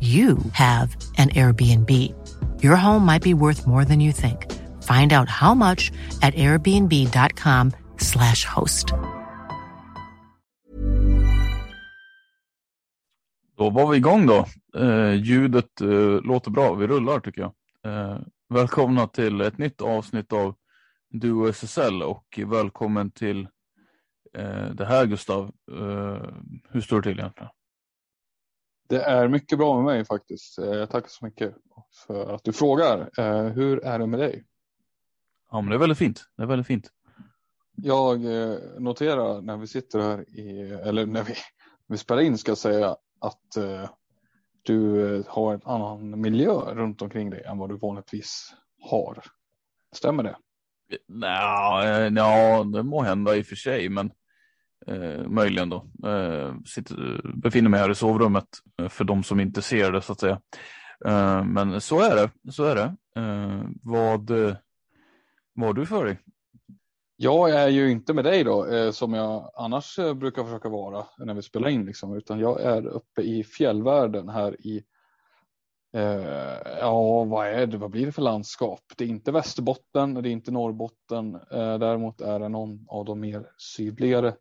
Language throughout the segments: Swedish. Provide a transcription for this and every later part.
you have an Airbnb. Your home might be worth more than you think. Find out how much at airbnb.com slash host. Då var vi igång då. Eh, ljudet eh, låter bra. Vi rullar tycker jag. Eh, välkomna till ett nytt avsnitt av Duo SSL och välkommen till eh, det här Gustav. Eh, hur står det till egentligen? Det är mycket bra med mig faktiskt. Eh, tack så mycket för att du frågar. Eh, hur är det med dig? Ja, men det är väldigt fint. Det är väldigt fint. Jag eh, noterar när vi sitter här i, eller när vi, vi spelar in ska jag säga att du har en annan miljö runt omkring dig än vad du vanligtvis har. Stämmer det? Nej, ja, det må hända i och för sig, men Eh, möjligen då. Eh, sitter, befinner mig här i sovrummet eh, för de som inte ser det så att säga. Eh, men så är det. Så är det. Eh, vad, eh, vad har du för dig? Jag är ju inte med dig då eh, som jag annars eh, brukar försöka vara när vi spelar in liksom, utan jag är uppe i fjällvärlden här i ja, vad är det? Vad blir det för landskap? Det är inte Västerbotten, det är inte Norrbotten. däremot är det någon av de mer sydligare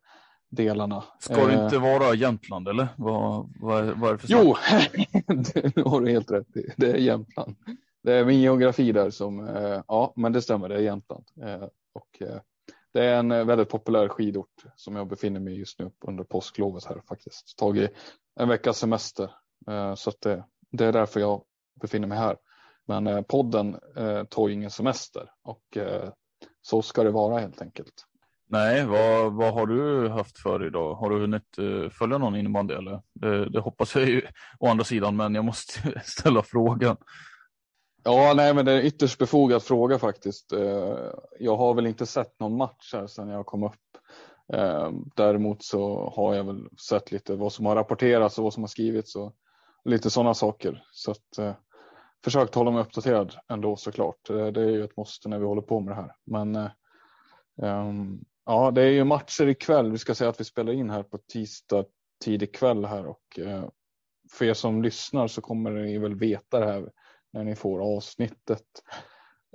delarna. Ska det inte vara Jämtland eller? Vad, vad, vad är det för Jo, det har du helt rätt i. Det är Jämtland. Det är min geografi där som, eh, ja men det stämmer, det är Jämtland. Eh, och eh, det är en väldigt populär skidort som jag befinner mig just nu under påsklovet här faktiskt. Tagit en veckas semester så att det, det är därför jag befinner mig här. Men podden tar ingen semester och så ska det vara helt enkelt. Nej, vad, vad har du haft för idag? Har du hunnit uh, följa någon innebandy eller? Det, det, hoppas jag ju å andra sidan, men jag måste ställa frågan. Ja, nej, men det är en ytterst befogad fråga faktiskt. Uh, jag har väl inte sett någon match här sedan jag kom upp. Uh, däremot så har jag väl sett lite vad som har rapporterats och vad som har skrivits och lite sådana saker. Så att försökt hålla mig uppdaterad ändå såklart. Det är ju ett måste när vi håller på med det här. Men um, Ja, det är ju matcher ikväll. Vi ska säga att vi spelar in här på tisdag tidig kväll här och eh, för er som lyssnar så kommer ni väl veta det här när ni får avsnittet.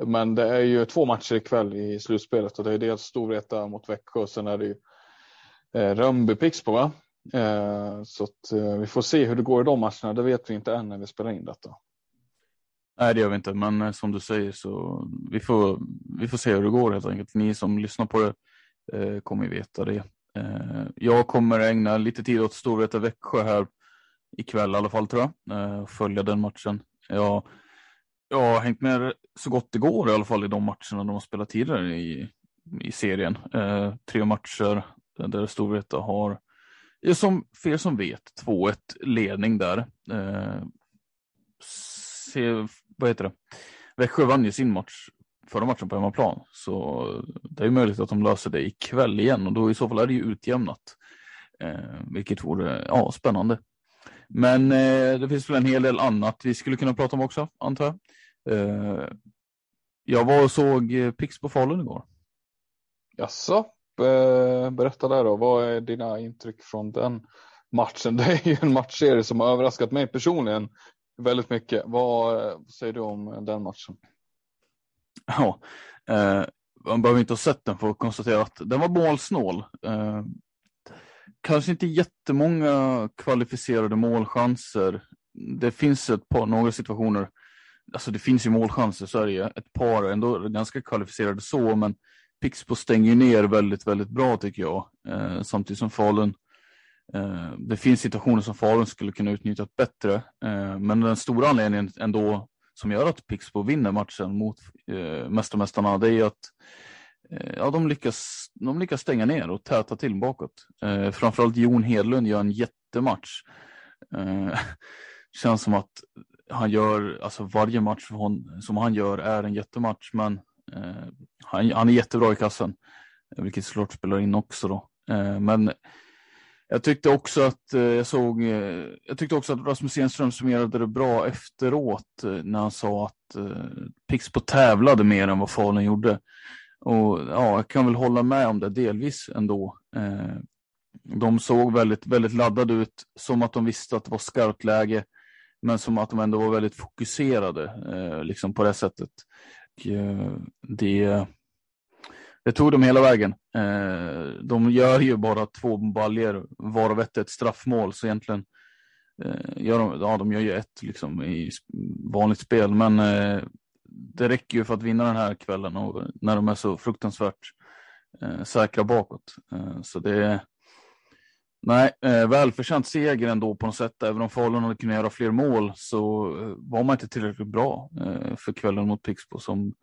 Men det är ju två matcher ikväll i slutspelet och det är dels Storvreta mot Växjö och sen är det ju eh, Rönnby Pixbo va? Eh, så att vi får se hur det går i de matcherna. Det vet vi inte än när vi spelar in detta. Nej, det gör vi inte, men som du säger så vi får, vi får se hur det går helt enkelt. Ni som lyssnar på det eh, kommer veta det. Eh, jag kommer ägna lite tid åt Storvreta Växjö här ikväll i alla fall tror jag. Eh, följa den matchen. Jag, jag har hängt med så gott det går i alla fall i de matcherna de har spelat tidigare i, i serien. Eh, tre matcher där Storvreta har, som för er som vet, 2-1 ledning där. Eh, se, vad heter det? Växjö vann ju sin match förra matchen på hemmaplan. Så det är möjligt att de löser det ikväll igen och då i så fall är det ju utjämnat. Eh, vilket vore ja, spännande. Men eh, det finns väl en hel del annat vi skulle kunna prata om också, antar jag. Eh, jag var och såg eh, Pix på Falun igår. Jaså, berätta där då. Vad är dina intryck från den matchen? Det är ju en matchserie som har överraskat mig personligen väldigt mycket. Vad säger du om den matchen? Ja, eh, man behöver inte ha sett den för att konstatera att den var målsnål. Eh, kanske inte jättemånga kvalificerade målchanser. Det finns ett par, några situationer, alltså det finns ju målchanser så är det ju, ett par ändå ganska kvalificerade så, men Pixbo stänger ner väldigt, väldigt bra tycker jag. Eh, samtidigt som Falun, eh, det finns situationer som Falun skulle kunna utnyttja bättre, eh, men den stora anledningen ändå som gör att Pixbo vinner matchen mot eh, Mästarmästarna, det är ju att Eh, ja, de lyckas, de lyckas stänga ner och täta till bakåt. Eh, framförallt Jon Hedlund gör en jättematch. Eh, känns som att han gör, alltså varje match hon, som han gör är en jättematch, men eh, han, han, är jättebra i kassen, vilket såklart spelar in också då. Eh, men jag tyckte också att eh, jag såg, eh, jag tyckte också att Rasmus Enström summerade det bra efteråt eh, när han sa att Pixbo tävlade mer än vad Falun gjorde. Och ja, jag kan väl hålla med om det delvis ändå. De såg väldigt, väldigt laddade ut, som att de visste att det var skarpt läge, men som att de ändå var väldigt fokuserade liksom på det sättet. Och, det, det tog dem hela vägen. Eh, de gör ju bara två baljer, varav ett är ett straffmål, så egentligen eh, gör de, ja, de gör ju ett liksom, i vanligt spel, men eh, det räcker ju för att vinna den här kvällen och när de är så fruktansvärt eh, säkra bakåt. Eh, så det är nej, eh, välförtjänt seger ändå på något sätt. Även om Falun hade kunnat göra fler mål så eh, var man inte tillräckligt bra eh, för kvällen mot Pixbo som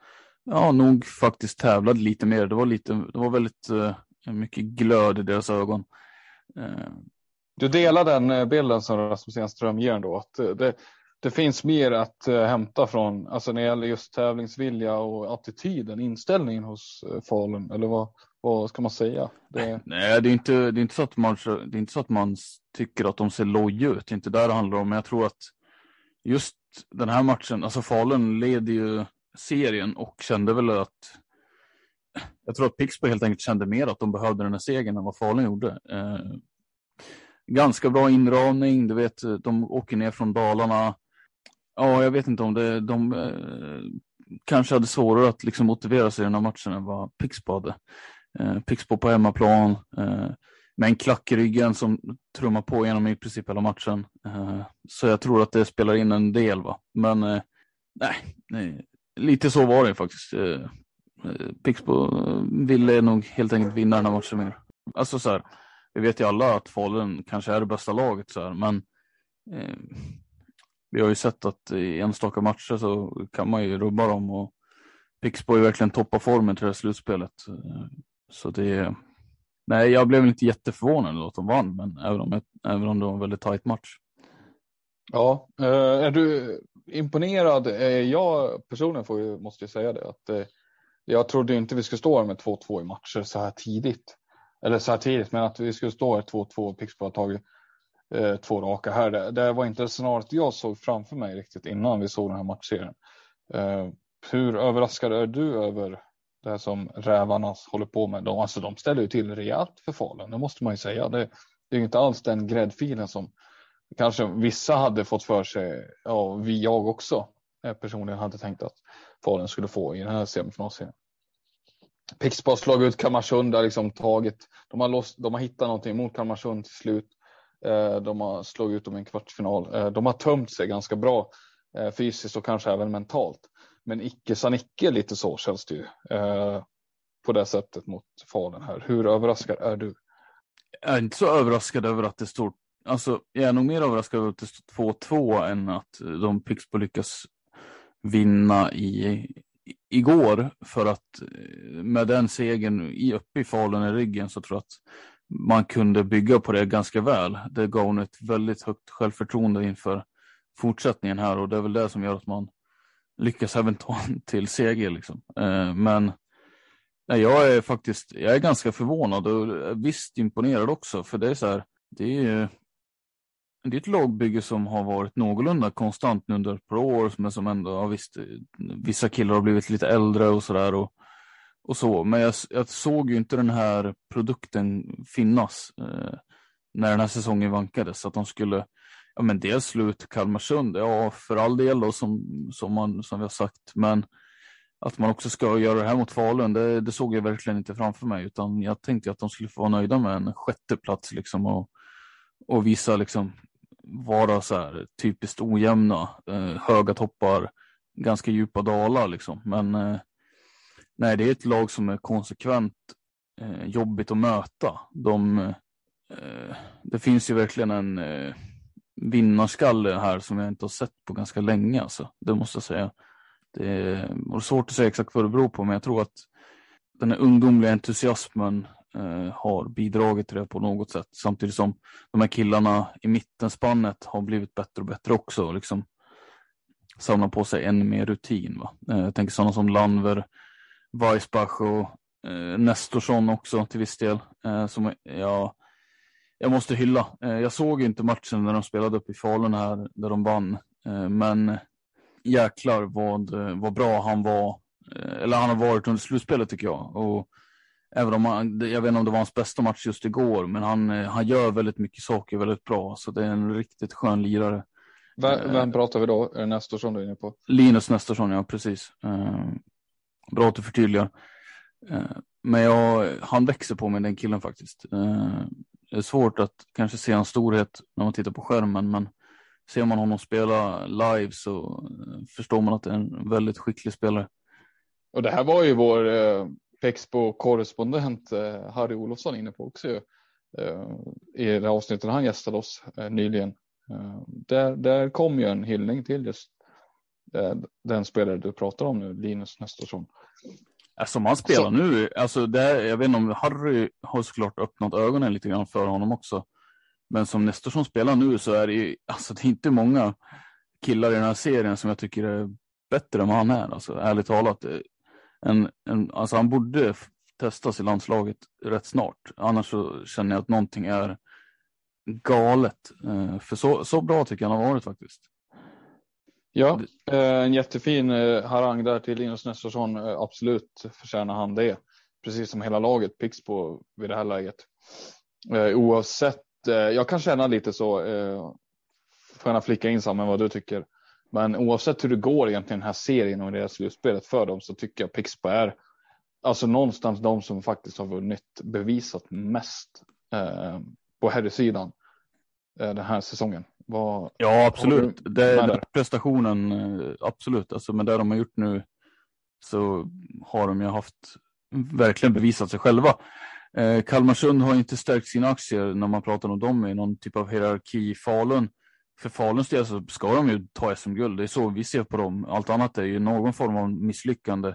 ja, nog faktiskt tävlade lite mer. Det var, lite, det var väldigt eh, mycket glöd i deras ögon. Du delar den bilden som Rasmus Enström ger ändå, att det, det finns mer att hämta från, alltså när det gäller just tävlingsvilja och attityden, inställningen hos Falun, eller vad, vad ska man säga? Det... Nej, det är, inte, det, är inte så att man, det är inte så att man tycker att de ser loja ut, det är inte där det handlar om, men jag tror att just den här matchen, alltså Falun leder ju serien och kände väl att jag tror att Pixbo helt enkelt kände mer att de behövde den här segern än vad Falun gjorde. Eh, ganska bra inramning, du vet, de åker ner från Dalarna, Ja, jag vet inte om det, de eh, kanske hade svårare att liksom motivera sig i den här matchen än vad Pixbo hade. Eh, Pixbo på hemmaplan, eh, med en klack i ryggen som trummar på genom i princip hela matchen. Eh, så jag tror att det spelar in en del. Va? Men eh, nej, nej, lite så var det faktiskt. Eh, eh, Pixbo eh, ville nog helt enkelt vinna den här matchen mer. Alltså så här, vi vet ju alla att Falun kanske är det bästa laget, så här, men eh, vi har ju sett att i enstaka matcher så kan man ju rubba dem och Pixbo är verkligen toppa formen till det här slutspelet. Så det nej, jag blev inte jätteförvånad att de vann, men även om, även om det var en väldigt tajt match. Ja, är du imponerad? är jag personligen får ju, måste jag säga det, att eh, jag trodde inte vi skulle stå med 2-2 i matcher så här tidigt. Eller så här tidigt, men att vi skulle stå 2-2 och Pixbo har tagit eh, två raka här. Det, det var inte scenariot jag såg framför mig riktigt innan vi såg den här matchserien. Eh, hur överraskad är du över det här som rävarna håller på med? De, alltså, de ställer ju till rejält för Falun, det måste man ju säga. Det, det är inte alls den gräddfilen som kanske vissa hade fått för sig, ja, vi, jag också eh, personligen hade tänkt att Falun skulle få i den här semifinalserien. Pixbo har slagit ut Kalmarsund, liksom tagit, de har, lost, de har hittat någonting mot Kalmarsund till slut. Eh, de har slagit ut dem i en kvartsfinal. Eh, de har tömt sig ganska bra fysiskt och kanske även mentalt. Men icke sa icke lite så känns det ju på det sättet mot Falun här. Hur överraskad är du? Jag är inte så överraskad över att det står, alltså jag är nog mer överraskad över att det står 2-2 än att eh, de Pixbo lyckas vinna i, igår för att eh, med den segern i, uppe i Falun i ryggen så tror jag att man kunde bygga på det ganska väl. Det gav hon ett väldigt högt självförtroende inför fortsättningen här och det är väl det som gör att man lyckas även ta en till seger. Liksom. Eh, men nej, jag är faktiskt jag är ganska förvånad och visst imponerad också för det är så här, det är det är ett lagbygge som har varit någorlunda konstant nu under ett par år, men som ändå, ja visst, vissa killar har blivit lite äldre och sådär och, och så, men jag, jag såg ju inte den här produkten finnas eh, när den här säsongen vankades, att de skulle, ja men dels slå ut Kalmarsund, ja för all del då som, som, man, som vi har sagt, men att man också ska göra det här mot Falun, det, det såg jag verkligen inte framför mig, utan jag tänkte att de skulle få vara nöjda med en sjätteplats. liksom och, och visa liksom vara så här typiskt ojämna, eh, höga toppar, ganska djupa dalar liksom. Men eh, nej, det är ett lag som är konsekvent eh, jobbigt att möta. De, eh, det finns ju verkligen en eh, vinnarskalle här som jag inte har sett på ganska länge, alltså. det måste jag säga. Det är svårt att säga exakt vad det beror på, men jag tror att den här ungdomliga entusiasmen eh, har bidragit till det på något sätt. Samtidigt som de här killarna i mittenspannet har blivit bättre och bättre också. Och liksom samlar på sig ännu mer rutin. Va? Eh, jag tänker sådana som Lanver, Weissbach och eh, Nestorsson också till viss del. Eh, som jag, jag måste hylla. Eh, jag såg inte matchen när de spelade upp i Falun här där de vann. Eh, men jäklar vad, vad bra han var. Eh, eller han har varit under slutspelet tycker jag. Och Även om han, jag vet inte om det var hans bästa match just igår, men han, eh, han gör väldigt mycket saker väldigt bra. Så det är en riktigt skön lirare. Vem, vem pratar vi då? Är det Nestorsson du är inne på? Linus Nestorsson, ja precis. bra att du förtydligar. men jag, han växer på mig den killen faktiskt. det är svårt att kanske se hans storhet när man tittar på skärmen, men ser man honom spela live så förstår man att det är en väldigt skicklig spelare. Och det här var ju vår eh, Pexbo-korrespondent eh, Harry Olofsson inne på också eh, i det avsnittet han gästade oss eh, nyligen. Där, där kom ju en hyllning till just den spelare du pratar om nu, Linus Nestorsson. Som han spelar så. nu, alltså det, jag vet inte om Harry har såklart öppnat ögonen lite grann för honom också. Men som Nestorsson spelar nu så är det ju, alltså det är inte många killar i den här serien som jag tycker är bättre än vad han är. Alltså ärligt talat. En, en, alltså han borde testas i landslaget rätt snart. Annars så känner jag att någonting är galet. Eh, för så, så bra tycker jag han har varit faktiskt. Ja, eh, en jättefin eh, harang där till Linus Nestorsson. Absolut förtjänar han det. Precis som hela laget Pixbo vid det här läget. Oavsett jag kan känna lite så, får gärna flicka in Samuel vad du tycker. Men oavsett hur det går egentligen den här serien och det här slutspelet för dem så tycker jag Pixbo är alltså någonstans de som faktiskt har vunnit bevisat mest eh, på herrsidan eh, den här säsongen. Vad, ja, absolut. Det, den prestationen, eh, absolut. Alltså med det de har gjort nu så har de ju haft verkligen bevisat sig själva. Eh, Kalmarsund har inte stärkt sina aktier när man pratar om dem i någon typ av hierarki i Falun. För Faluns del så ska de ju ta SM-guld. Det är så vi ser på dem. Allt annat är ju någon form av misslyckande.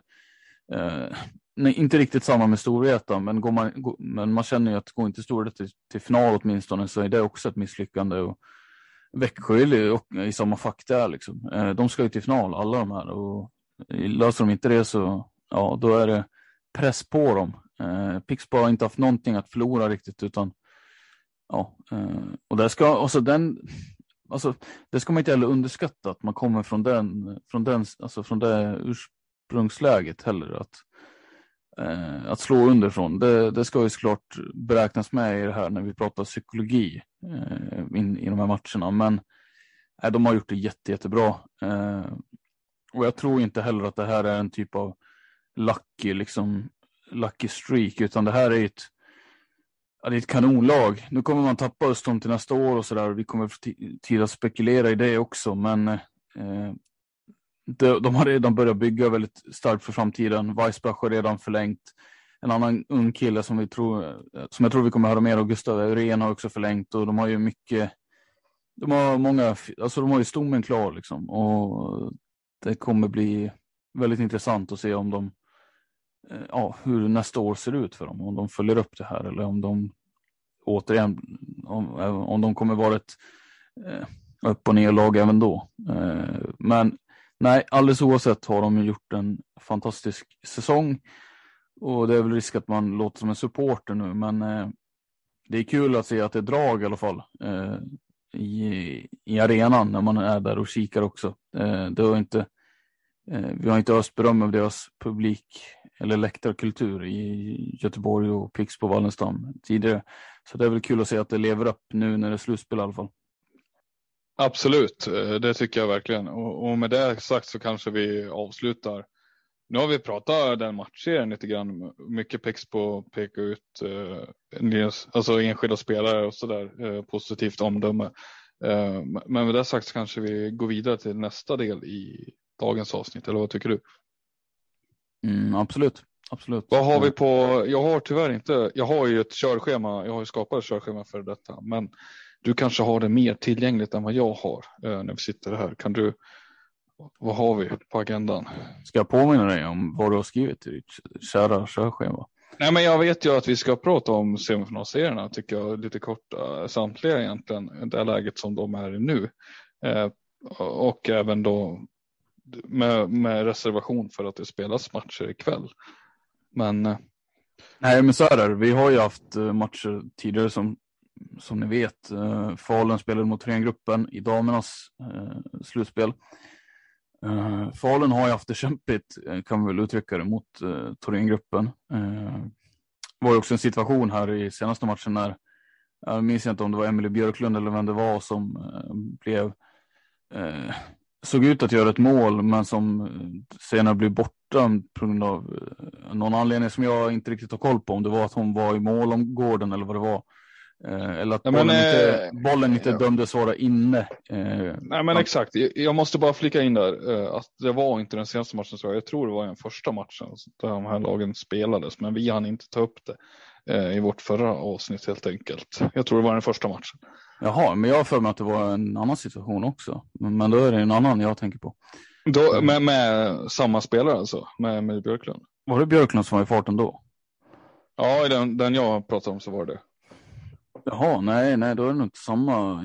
Eh, nej, inte riktigt samma med Storvreta, men, går man, går, men man känner ju att går inte Storvreta till, till final åtminstone så är det också ett misslyckande. Och Växjö är i samma fack där liksom. Eh, de ska ju till final, alla de här. Och löser de inte det så, ja, då är det press på dem. Eh, Pixbo har inte haft någonting att förlora riktigt utan ja, eh, och där ska, alltså den, alltså det ska man inte heller underskatta att man kommer från den, från den, alltså från det ursprungsläget heller att eh, att slå underifrån. Det, det ska ju såklart beräknas med i det här när vi pratar psykologi eh, in, i de här matcherna, men eh, de har gjort det jätte, jättebra. Eh, och jag tror inte heller att det här är en typ av lucky liksom lucky streak, utan det här är ett, ja, det är ett kanonlag. Nu kommer man tappa Östholm till nästa år och så där. Vi kommer få tid att spekulera i det också, men eh, de, de, har redan börjat bygga väldigt starkt för framtiden. Weissbach har redan förlängt. En annan ung kille som, vi tror, som jag tror vi kommer höra mer av, Gustav Eurén har också förlängt och de har ju mycket de har många, alltså de har ju stommen klar liksom och det kommer bli väldigt intressant att se om de Eh, ja, hur nästa år ser ut för dem. Om de följer upp det här eller om de återigen, om, om de kommer vara ett eh, upp och ner lag även då. Eh, men nej, alldeles oavsett har de gjort en fantastisk säsong och det är väl risk att man låter som en supporter nu, men eh, det är kul att se att det är drag i alla fall. Eh, I, i arenan när man är där och kikar också. Eh, det har inte, vi har inte öst beröm av deras publik eller läktarkultur i Göteborg och Pix på Wallenstam tidigare. Så det är väl kul att se att det lever upp nu när det är slutspel i alla fall. Absolut, eh, det tycker jag verkligen. Och, och med det sagt så kanske vi avslutar. Nu har vi pratat den matchserien lite grann. Mycket pex på att peka ut eh, alltså enskilda spelare och sådär. Eh, positivt omdöme. Eh, men med det sagt så kanske vi går vidare till nästa del i dagens avsnitt. Eller vad tycker du? Mm, absolut. Absolut. Vad har vi på? Jag har tyvärr inte. Jag har ju ett körschema. Jag har ju skapat ett körschema för detta, men du kanske har det mer tillgängligt än vad jag har eh, när vi sitter här. Kan du? Vad har vi på agendan? Ska jag påminna dig om vad du har skrivit i ditt kära körschema? Nej, men jag vet ju att vi ska prata om semifinalserierna tycker jag lite kort samtliga egentligen det läget som de är i nu eh, och även då med, med reservation för att det spelas matcher ikväll. Men. Eh, Nej, men så är det. Vi har ju haft eh, matcher tidigare som som ni vet. Eh, Falun spelade mot Thorengruppen i damernas eh, slutspel. Eh, Falun har ju haft det kämpigt, eh, kan vi väl uttrycka det, mot eh, Thorengruppen. Eh, var ju också en situation här i senaste matchen när, jag minns inte om det var Emily Björklund eller vem det var som blev, såg ut att göra ett mål men som senare blev borta på grund av någon anledning som jag inte riktigt har koll på. Om det var att hon var i målomgården eller vad det var. Eh, eller att bollen, men, inte, eh, bollen inte ja. dömdes vara inne. Eh, Nej men exakt, jag måste bara flika in där att det var inte den senaste matchen, så jag tror det var den första matchen där de här lagen spelades, men vi hann inte ta upp det i vårt förra avsnitt helt enkelt. Jag tror det var den första matchen. Jaha, men jag har för mig att det var en annan situation också, men då är det en annan jag tänker på. Då, med, med samma spelare alltså, med, med Björklund? Var det Björklund som var i farten då? Ja, i den, den jag pratade om så var det Jaha, nej, nej, då är det nog inte samma.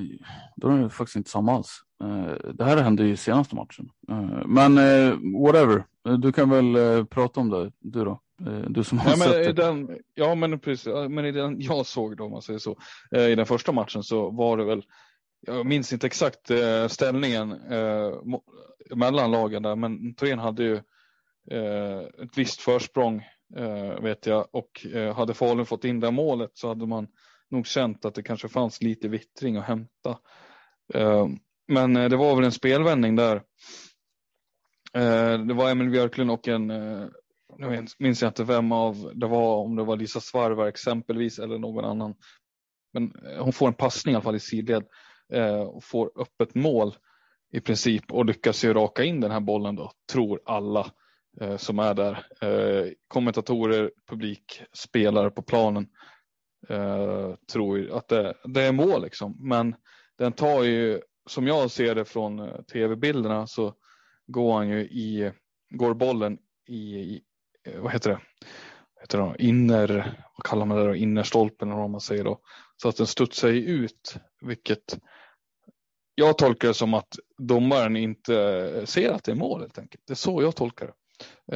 Då är det faktiskt inte samma alls. Eh, det här hände ju senaste matchen. Eh, men eh, whatever, du kan väl prata om det, du då? Du som har ja, sett det. Den, ja, men precis. Men i den jag såg då, om man säger så, i den första matchen så var det väl, jag minns inte exakt ställningen mellan lagen där, men Torén hade ju ett visst försprång vet jag och hade Falun fått in det målet så hade man nog känt att det kanske fanns lite vittring att hämta. Eh, men eh, det var väl en spelvändning där. Eh, det var Emil Björklund och en, nu minns jag inte vem av det var, om det var Lisa Svarva exempelvis eller någon annan. Men eh, hon får en passning i alla fall i sidled eh, och får öppet mål i princip och lyckas ju raka in den här bollen då, tror alla eh, som är där. kommentatorer, publik, spelare på planen eh, tror att det, det, är mål liksom. Men den tar ju, som jag ser det från eh, tv-bilderna så går han ju i, går bollen i, i Eh, vad heter det, heter det inner, vad kallar man det då, innerstolpen eller vad man säger då. Så att den studsar ut, vilket jag tolkar det som att domaren inte ser att det är mål helt enkelt. Det är så jag tolkar det.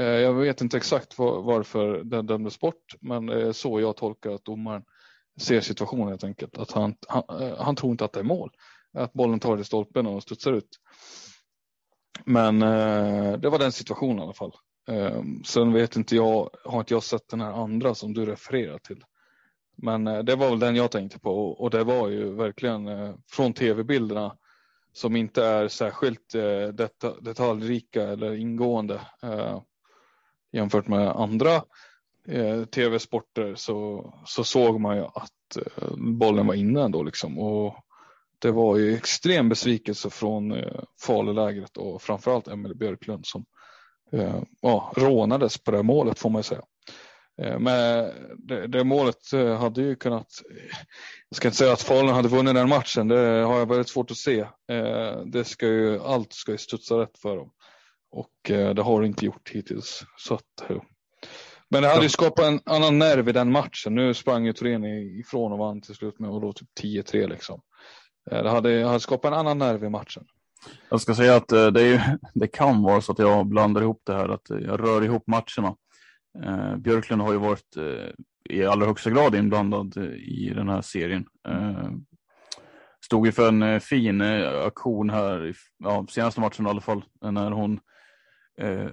Eh, jag vet inte exakt varför den dömdes bort, men eh, så jag tolkar att domaren ser situationen helt enkelt. Att han, han, han tror inte att det är mål. Att bollen tar i stolpen och studsar ut. Men det var den situationen i alla fall. Ehm, sen vet inte jag, har inte jag sett den här andra som du refererar till. Men eh, det var väl den jag tänkte på och det var ju verkligen eh, från tv-bilderna som inte är särskilt eh, detaljrika eller ingående jämfört med andra tv-sporter så, så såg man ju att bollen var inne ändå liksom. Och det var ju extrem besvikelse från Falulägret och framförallt Emelie Björklund som ja, rånades på det målet får man ju säga. Eh, men det, det, målet eh, hade ju kunnat, jag ska inte säga att Falun hade vunnit den matchen, det har jag väldigt svårt att se. Eh, det ska ju, allt ska ju studsa rätt för dem och det har det inte gjort hittills. Så att, men det hade ju skapat en annan nerv i den matchen. Nu sprang ju Thorén ifrån och vann till slut med och då typ 10-3 liksom. Eh, det hade, hade skapat en annan nerv i matchen. Jag ska säga att eh, det, är, det kan vara så att jag blandar ihop det här, att jag rör ihop matcherna. Eh, Björklund har ju varit eh, i allra högsta grad inblandad eh, i den här serien. Eh, stod ju för en eh, fin eh, aktion här, i, ja, senaste matchen i alla fall, när hon, eh,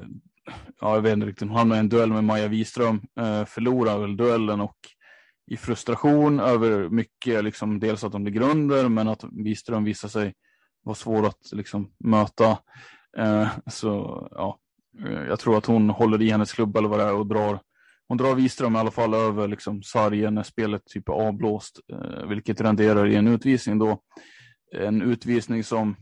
ja jag vet inte riktigt, hon hamnade i en duell med Maja Wiström, eh, förlorade väl duellen och i frustration över mycket, liksom dels att de ligger under, men att Wiström visar sig var svår att liksom möta. Eh, så ja, eh, jag tror att hon håller i hennes klubba eller vad det är och drar hon drar Wiström i alla fall över liksom sargen när spelet typ är avblåst, eh, vilket renderar i en utvisning då. En utvisning som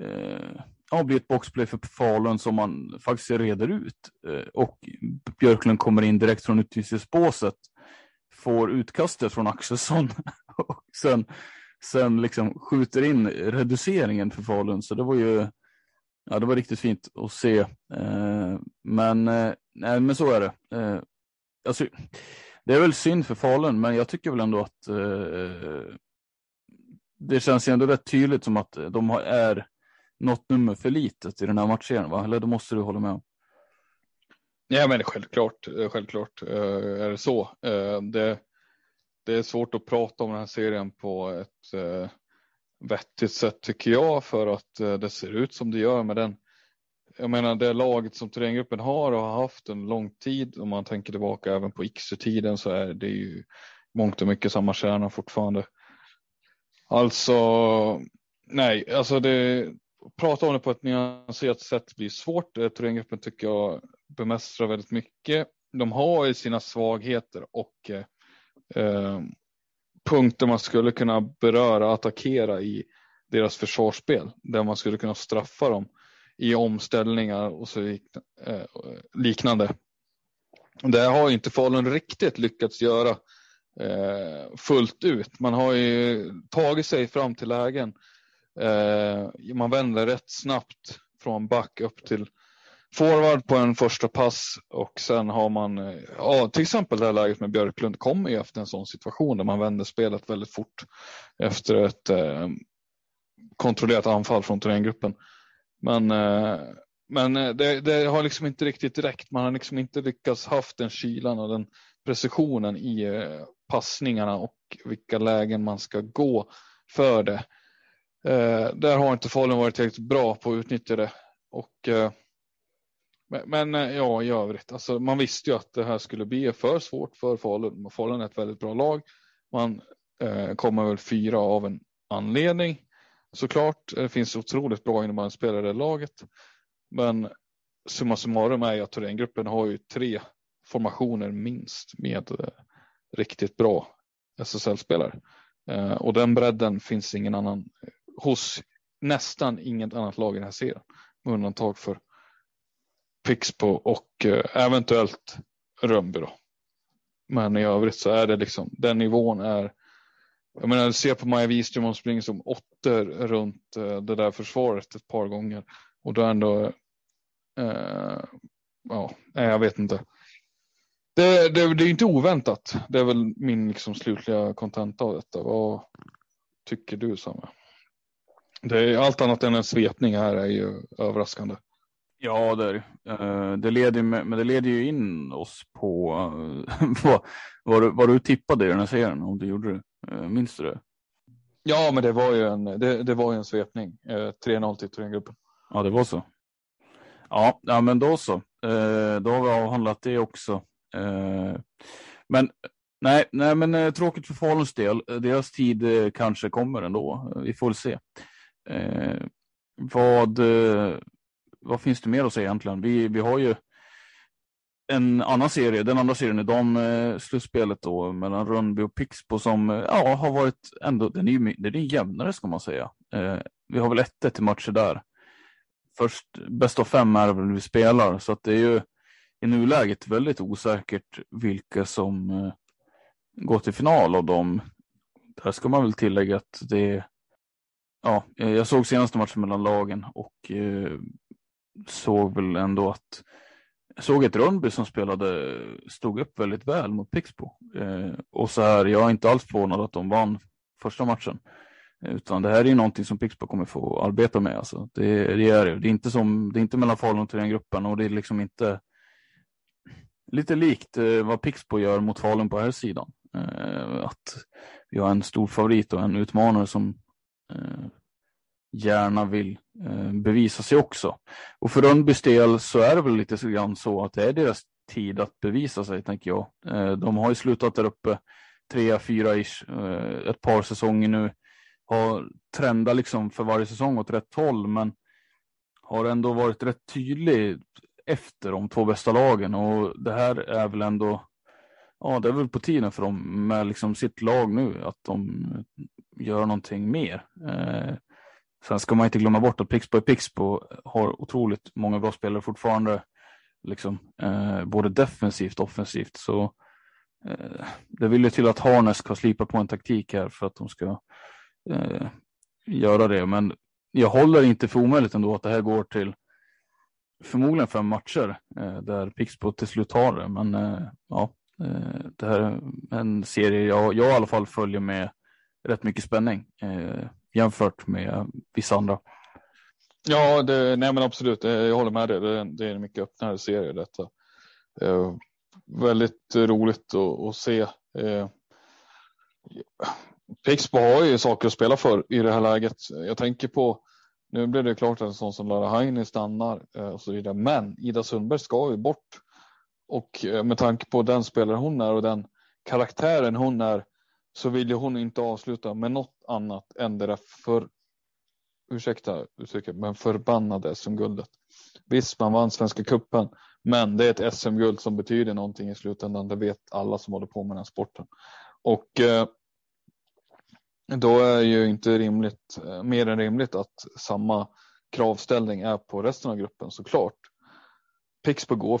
eh, ja, blir ett boxplay för Falun som man faktiskt reder ut. Eh, och Björklund kommer in direkt från utvisningsbåset, får utkastet från Axelsson och sen, sen liksom skjuter in reduceringen för Falun. Så det var ju ja, det var riktigt fint att se. Eh, men, eh, nej, men så är det. Eh, alltså, det är väl synd för Falun, men jag tycker väl ändå att eh, det känns ju ändå rätt tydligt som att de är något nummer för litet i den här matchen, va? Eller det måste du hålla med om? Ja, men självklart, självklart eh, är det så. Eh, det, det är svårt att prata om den här serien på ett eh, vettigt sätt tycker jag för att eh, det ser ut som det gör med den. Jag menar det laget som terränggruppen har och har haft en lång tid. Om man tänker tillbaka även på Iksu-tiden så är det ju mångt och mycket samma kärna fortfarande. Alltså, nej, alltså det, prata om det på ett nyanserat sätt blir svårt. Thorengruppen terränggruppen tycker jag bemästrar väldigt mycket. De har ju sina svagheter och eh, eh, punkter man skulle kunna beröra, attackera i deras försvarsspel. Där man skulle kunna straffa dem i omställningar och så eh, liknande. Det har inte Falun riktigt lyckats göra eh, fullt ut. Man har ju tagit sig fram till lägen. Eh, man vänder rätt snabbt från back upp till forward på en första pass och sen har man, ja, till exempel det här läget med Björklund kommer ju efter en sån situation där man vänder spelet väldigt fort efter ett eh, kontrollerat anfall från terränggruppen. Men, eh, men eh, det, det, har liksom inte riktigt räckt. Man har liksom inte lyckats haft den kylan och den precisionen i eh, passningarna och vilka lägen man ska gå för det. Eh, där har inte Falun varit tillräckligt bra på att utnyttja det. Och eh, men, men, eh, ja, i övrigt, alltså, man visste ju att det här skulle bli för svårt för Falun. Falun är ett väldigt bra lag. Man eh, kommer väl fyra av en anledning. Såklart, eh, det finns otroligt bra innebandyspelare i det laget. Men summa summarum är ju att Thorengruppen har ju tre formationer minst med eh, riktigt bra SSL-spelare. Eh, och den bredden finns ingen annan hos nästan inget annat lag i den här serien. Med undantag för Pixbo och eh, eventuellt Rönnby då. Men i övrigt så är det liksom den nivån är. Jag menar, se på Maja Wiström, hon springer som åttor runt eh, det där försvaret ett par gånger och då ändå. Eh, ja, jag vet inte. Det, det, det är inte oväntat. Det är väl min liksom slutliga kontenta av detta. Vad tycker du Samme? Det är allt annat än en svepning här är ju överraskande. Ja, det, uh, det leder, men det leder ju in oss på uh, vad, vad, du, vad du tippade i den här serien, om du gjorde det. Uh, minns du det? Ja, men det var ju en, det, det var ju en svepning. 3-0 till Thorengruppen. Ja, det var så. Ja, ja men då så. då har vi avhandlat det också. men nej, nej, men tråkigt för Faluns del. Deras tid kanske kommer ändå. Vi får väl se. vad vad finns det mer att säga egentligen? Vi, vi har ju en annan serie, den andra serien i dam eh, slutspelet då mellan Rönnby och Pixbo som eh, ja, har varit ändå, den är ju den är jämnare ska man säga. Eh, vi har väl 1-1 i matcher där. Först bäst av fem är väl vi spelar så att det är ju i nuläget väldigt osäkert vilka som eh, går till final av dem. Där ska man väl tillägga att det Ja, jag såg senaste matchen mellan lagen och eh, såg väl ändå att jag såg ett Rönnby som spelade, stod upp väldigt väl mot Pixbo. Eh, och så här, jag är inte alls förvånad att de vann första matchen. Utan det här är ju någonting som Pixbo kommer få arbeta med. Alltså. Det, det är det. är inte, som, det är inte mellan Falun och gruppen och det är liksom inte lite likt eh, vad Pixbo gör mot Falun på här sidan. Eh, att vi har en stor favorit och en utmanare som eh, gärna vill eh, bevisa sig också. Och för Rönnbys del så är det väl lite grann så att det är deras tid att bevisa sig, tänker jag. Eh, de har ju slutat där uppe tre, fyra ish, eh, ett par säsonger nu. Har trendat liksom för varje säsong åt rätt håll, men har ändå varit rätt tydlig efter de två bästa lagen och det här är väl ändå, ja det är väl på tiden för dem med liksom sitt lag nu att de gör någonting mer. Eh, sen ska man inte glömma bort att Pixbo är Pixbo har otroligt många bra spelare fortfarande, liksom, eh, både defensivt och offensivt. Så eh, det vill ju till att Harnes ska slipa på en taktik här för att de ska eh, göra det. Men jag håller inte för omöjligt ändå att det här går till förmodligen fem matcher eh, där Pixbo till slut har det. Men eh, ja, eh, det här är en serie jag, jag i alla fall följer med rätt mycket spänning eh, jämfört med vissa andra. Ja, det, nej men absolut, eh, jag håller med dig. Det, det är en mycket öppnare serie detta. Eh, väldigt roligt att, att se. Eh, Pixbo har ju saker att spela för i det här läget. Jag tänker på, nu blir det klart att en sån som Lara Heini stannar eh, och så vidare, men Ida Sundberg ska ju bort. Och eh, med tanke på den spelare hon är och den karaktären hon är så ville hon inte avsluta med något annat än det där för, ursäkta uttrycket, men förbannade SM-guldet. Visst, man vann Svenska cupen, men det är ett SM-guld som betyder någonting i slutändan. Det vet alla som håller på med den här sporten. Och eh, då är ju inte rimligt, eh, mer än rimligt att samma kravställning är på resten av gruppen såklart. Pixbo går.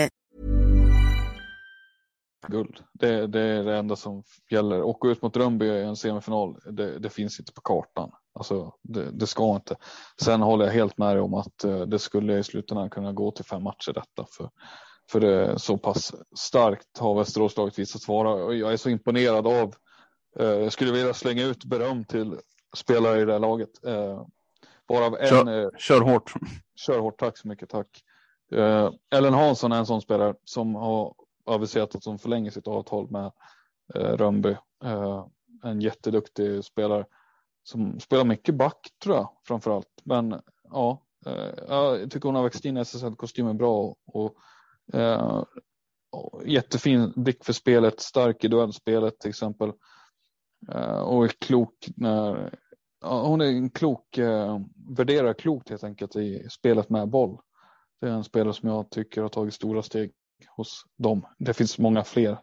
Guld. Det, det, är det enda som gäller. Åka ut mot Rönnby i en semifinal, det, det, finns inte på kartan. Alltså, det, det, ska inte. Sen håller jag helt med dig om att eh, det skulle i slutändan kunna gå till fem matcher detta. För, för det så pass starkt har Västeråslaget visat vara. Jag är så imponerad av, eh, jag skulle vilja slänga ut beröm till spelare i det här laget. Eh, Varav en, kör, kör hårt. Kör hårt, tack så mycket, tack. Ellen Hansson är en sån spelare som har aviserat att hon förlänger sitt avtal med eh, Rönnby. Eh, en jätteduktig spelare som spelar mycket back tror jag framför allt. Men ja, eh, jag tycker hon har växt in i SSL-kostymen bra och, eh, och jättefin blick för spelet, stark i duellspelet till exempel. Eh, och är klok när hon är en klok, eh, värderar klokt helt enkelt i spelet med boll. Det är en spelare som jag tycker har tagit stora steg hos dem. Det finns många fler.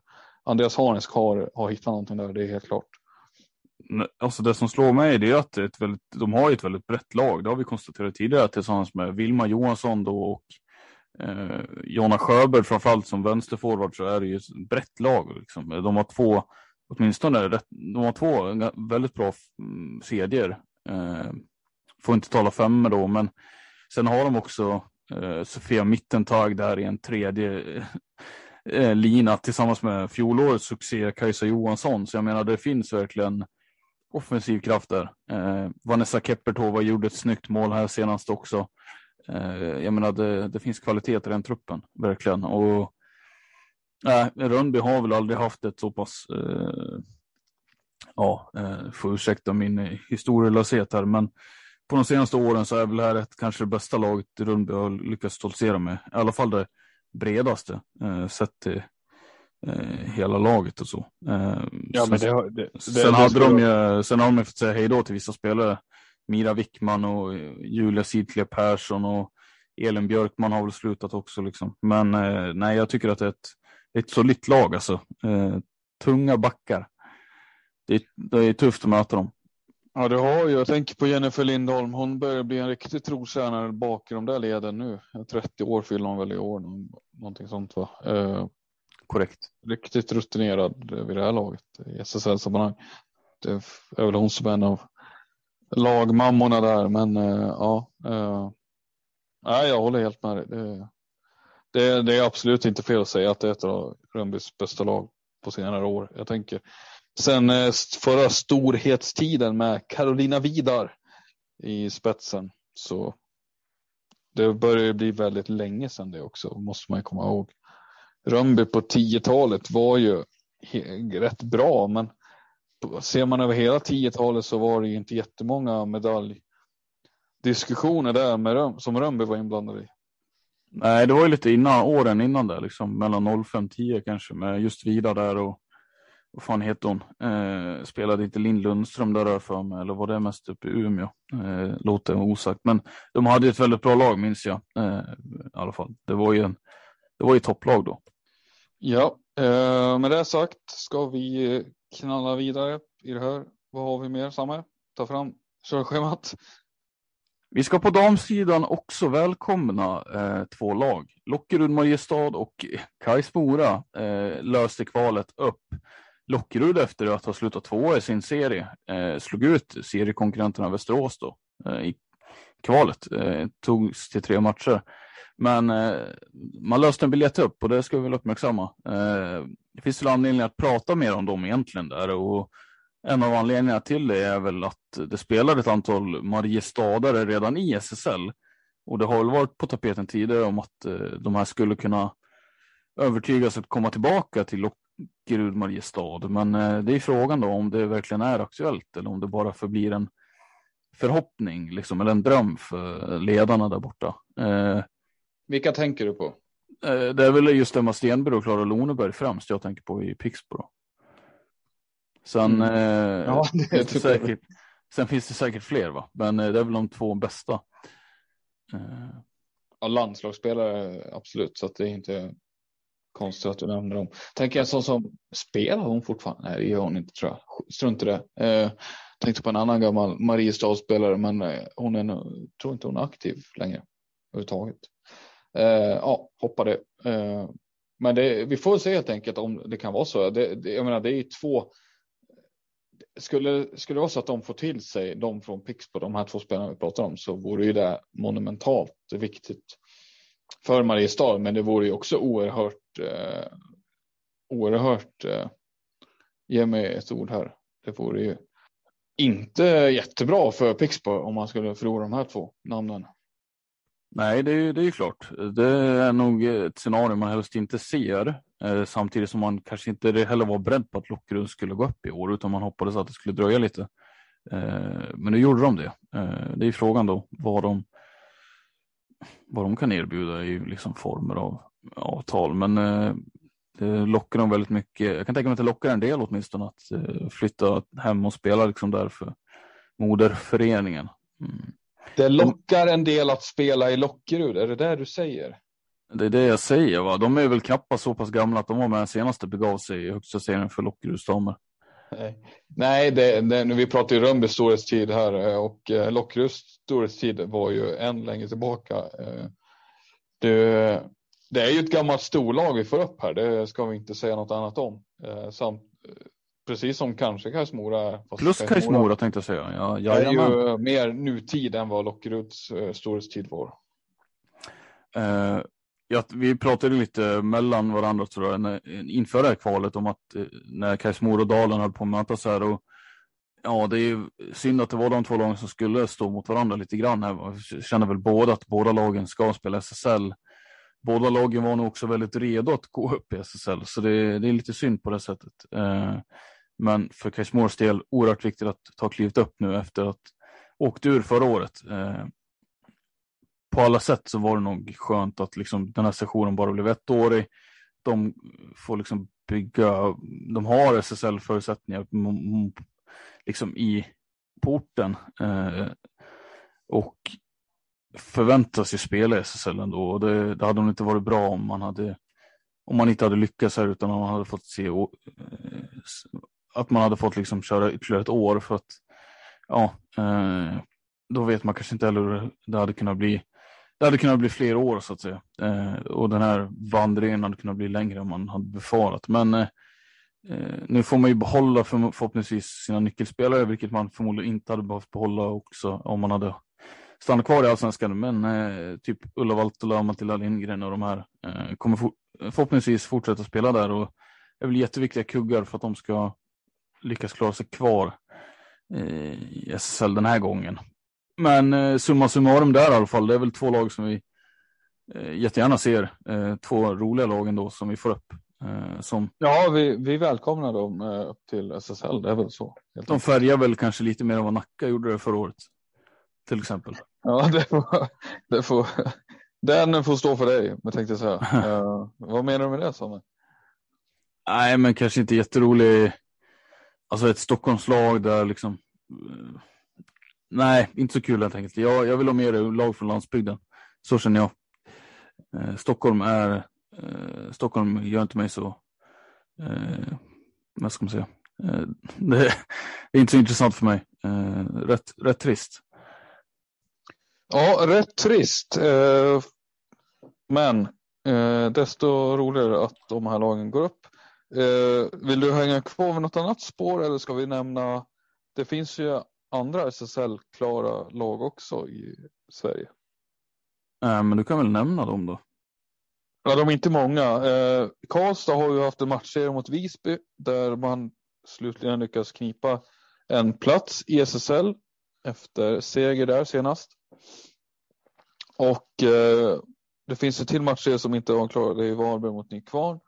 Andreas Harnesk har, har hittat någonting där, det är helt klart. Alltså det som slår mig är att ett väldigt, de har ett väldigt brett lag. Det har vi konstaterat tidigare tillsammans med Vilma Johansson då och eh, Jonna Sjöberg framförallt som vänsterforward så är det ju ett brett lag. Liksom. De har två, åtminstone rätt, de har två väldigt bra mm, kedjor. Eh, får inte tala fem då, men sen har de också Eh, Sofia Mittentag där i en tredje eh, eh, lina tillsammans med fjolårets succé Kajsa Johansson. Så jag menar det finns verkligen offensiv kraft där. Eh, Vanessa Keppertova gjorde ett snyggt mål här senast också. Eh, jag menar det, det, finns kvalitet i den truppen, verkligen. Och äh, Rönnby har väl aldrig haft ett så pass, eh, ja, eh, får ursäkta min historielöshet här, men på de senaste åren så är väl det här ett, kanske det bästa laget Rundby har lyckats stoltsera med. I alla fall det bredaste eh, sett till eh, hela laget och så. Eh, ja, sen, men det, det, det, sen, hade de ju, sen har de fått säga hej då till vissa spelare. Mira Wickman och Julia Sidkle Persson och Elin Björkman har väl slutat också. Liksom. Men eh, nej, jag tycker att det är ett ett solitt lag alltså. Eh, tunga backar. Det är, det är tufft att möta dem. Ja, det har ju. Jag tänker på Jennifer Lindholm. Hon börjar bli en riktig trotjänare bak i de där leden nu. 30 år fyller hon väl i år, någonting sånt va? Eh, Korrekt. Riktigt rutinerad vid det här laget i SSL-sammanhang. Det är väl hon som är en av lagmammorna där, men eh, ja. Eh, nej, jag håller helt med dig. Det, det, det, är absolut inte fel att säga att det är ett av Rönnbys bästa lag på senare år. Jag tänker sen eh, förra storhetstiden med Carolina Vidar i spetsen så det börjar bli väldigt länge sedan det också måste man komma ihåg. Rönnby på 10-talet var ju rätt bra, men ser man över hela 10-talet så var det inte jättemånga medaljdiskussioner där med Röm, som Rönnby var inblandad i. Nej, det var ju lite innan, åren innan det liksom mellan 05 10 kanske, med just Vida där och vad fan heter hon? Eh, spelade inte Linn Lundström där för mig, eller var det mest uppe i Umeå? Eh, låter osagt, men de hade ett väldigt bra lag minns jag eh, i alla fall. Det var ju en, det var ju topplag då. Ja, eh, med det sagt ska vi knalla vidare i det här. Vad har vi mer Samme? Ta fram körschemat. Vi ska på damsidan också välkomna eh, två lag. Lockerud Mariestad och Kais Mora eh, löste kvalet upp. Lockerud efter att ha slutat tvåa i sin serie eh, slog ut seriekonkurrenterna Västerås då, eh, i kvalet. Eh, togs till tre matcher. Men eh, man löste en biljett upp och det ska vi väl uppmärksamma. Eh, det finns väl anledning att prata mer om dem egentligen där och en av anledningarna till det är väl att det spelar ett antal Mariestadare redan i SSL och det har väl varit på tapeten tidigare om att eh, de här skulle kunna övertygas att komma tillbaka till Lockerud Mariestad. Men eh, det är frågan då om det verkligen är aktuellt eller om det bara förblir en förhoppning liksom, eller en dröm för ledarna där borta. Eh, vilka tänker du på? Eh, det är väl just Emma Stenberg och Klara Loneberg främst jag tänker på i Pixbo. Sen, mm. eh, ja, det det säkert, sen finns det säkert fler, va? men det är väl de två bästa. Eh. Ja, landslagsspelare absolut, så att det är inte konstigt att du nämner dem. Tänker jag så som spelar hon fortfarande? Nej, det gör hon inte tror jag. Strunt i det. Eh, tänkte på en annan gammal Mariestad-spelare, men eh, hon är nog, tror inte hon är aktiv längre överhuvudtaget. Eh, ja, hoppade. Eh, men det, vi får se helt enkelt om det kan vara så. Det, det, jag menar, det är ju två. Skulle, skulle det vara så att de får till sig de från Pixbo, de här två spelarna vi pratar om, så vore ju det monumentalt viktigt för Mariestad. Men det vore ju också oerhört, eh, oerhört, eh, ge mig ett ord här. Det vore ju inte jättebra för Pixbo om man skulle förlora de här två namnen. Nej, det är, det är klart. Det är nog ett scenario man helst inte ser. Eh, samtidigt som man kanske inte heller var beredd på att Lockerud skulle gå upp i år, utan man hoppades att det skulle dröja lite. Eh, men nu gjorde de det. Eh, det är frågan då vad de, vad de kan erbjuda i liksom former av avtal. Men eh, det lockar dem väldigt mycket. Jag kan tänka mig att det lockar en del åtminstone att eh, flytta hem och spela liksom där för moderföreningen. Mm. Det lockar en del att spela i Lockerud, är det det du säger? Det är det jag säger. Va? De är väl knappast så pass gamla att de var med den senaste begav sig i högsta serien för Lockeruds damer. Nej, det, det, vi pratar ju Rönnbys storhetstid här eh, och eh, Lockeruds storhetstid var ju än längre tillbaka. Eh, det, det är ju ett gammalt storlag vi får upp här, det ska vi inte säga något annat om. Samt, Precis som kanske Kajsmora. Plus Kajsmora tänkte jag säga. Ja, ja, är ju mer nutid än vad Lockeruds storhetstid var. Uh, ja, vi pratade lite mellan varandra tror jag, inför det här kvalet om att eh, när Kajsmora och Dalen höll på att mötas här och Ja, det är ju synd att det var de två lagen som skulle stå mot varandra lite grann. Jag känner väl båda att båda lagen ska spela SSL. Båda lagen var nog också väldigt redo att gå upp i SSL, så det, det är lite synd på det sättet. Eh, men för Kashmors del oerhört viktigt att ta klivet upp nu efter att åkt ur förra året. Eh, på alla sätt så var det nog skönt att liksom den här sessionen bara blev ettårig. De får liksom bygga, de har SSL-förutsättningar liksom i porten. Eh, och förväntas ju spela i SSL ändå. Och det, det hade nog inte varit bra om man hade om man inte hade lyckats här utan man hade fått se eh, att man hade fått liksom köra ytterligare ett år för att ja, eh, då vet man kanske inte heller hur det hade kunnat bli. Det hade kunnat bli fler år så att säga eh, och den här vandringen hade kunnat bli längre än man hade befarat. Men eh, eh nu får man ju behålla för, förhoppningsvis sina nyckelspelare, vilket man förmodligen inte hade behövt behålla också om man hade stannat kvar i allsvenskan. Men eh, typ Ulla Valtola, Matilda Lindgren och de här eh, kommer for, förhoppningsvis fortsätta spela där och är väl jätteviktiga kuggar för att de ska lyckas klara sig kvar eh, i SSL den här gången. Men eh, summa summarum där i alla fall, det är väl två lag som vi eh, jättegärna ser. Eh, två roliga lag ändå som vi får upp. Som... Ja, vi, vi välkomnar dem upp till SSL, det är väl så. De färgar väl kanske lite mer än vad Nacka gjorde det förra året. Till exempel. Ja, det får, det får, den får stå för dig, men tänkte jag säga. uh, vad menar du med det Samuel? Nej, men kanske inte jätterolig. Alltså ett Stockholmslag där liksom nej, inte så kul helt enkelt. Jag, jag vill ha mer lag från landsbygden. Så känner jag. Eh, Stockholm är, eh, Stockholm gör inte mig så, eh, vad ska man säga, eh, det, är inte så intressant för mig. Eh, rätt, rätt trist. Ja, rätt trist. Eh, men eh, desto roligare att de här lagen går upp. Eh, vill du hänga kvar med något annat spår eller ska vi nämna det finns ju andra SSL-klara lag också i Sverige. Äh, men du kan väl nämna dem då? Ja, de är inte många. Eh, Karlstad har ju haft en matchserie mot Visby där man slutligen lyckas knipa en plats i SSL efter seger där senast. Och eh, det finns en till matchserie som inte var klar. Det är Varberg mot Nykvarn.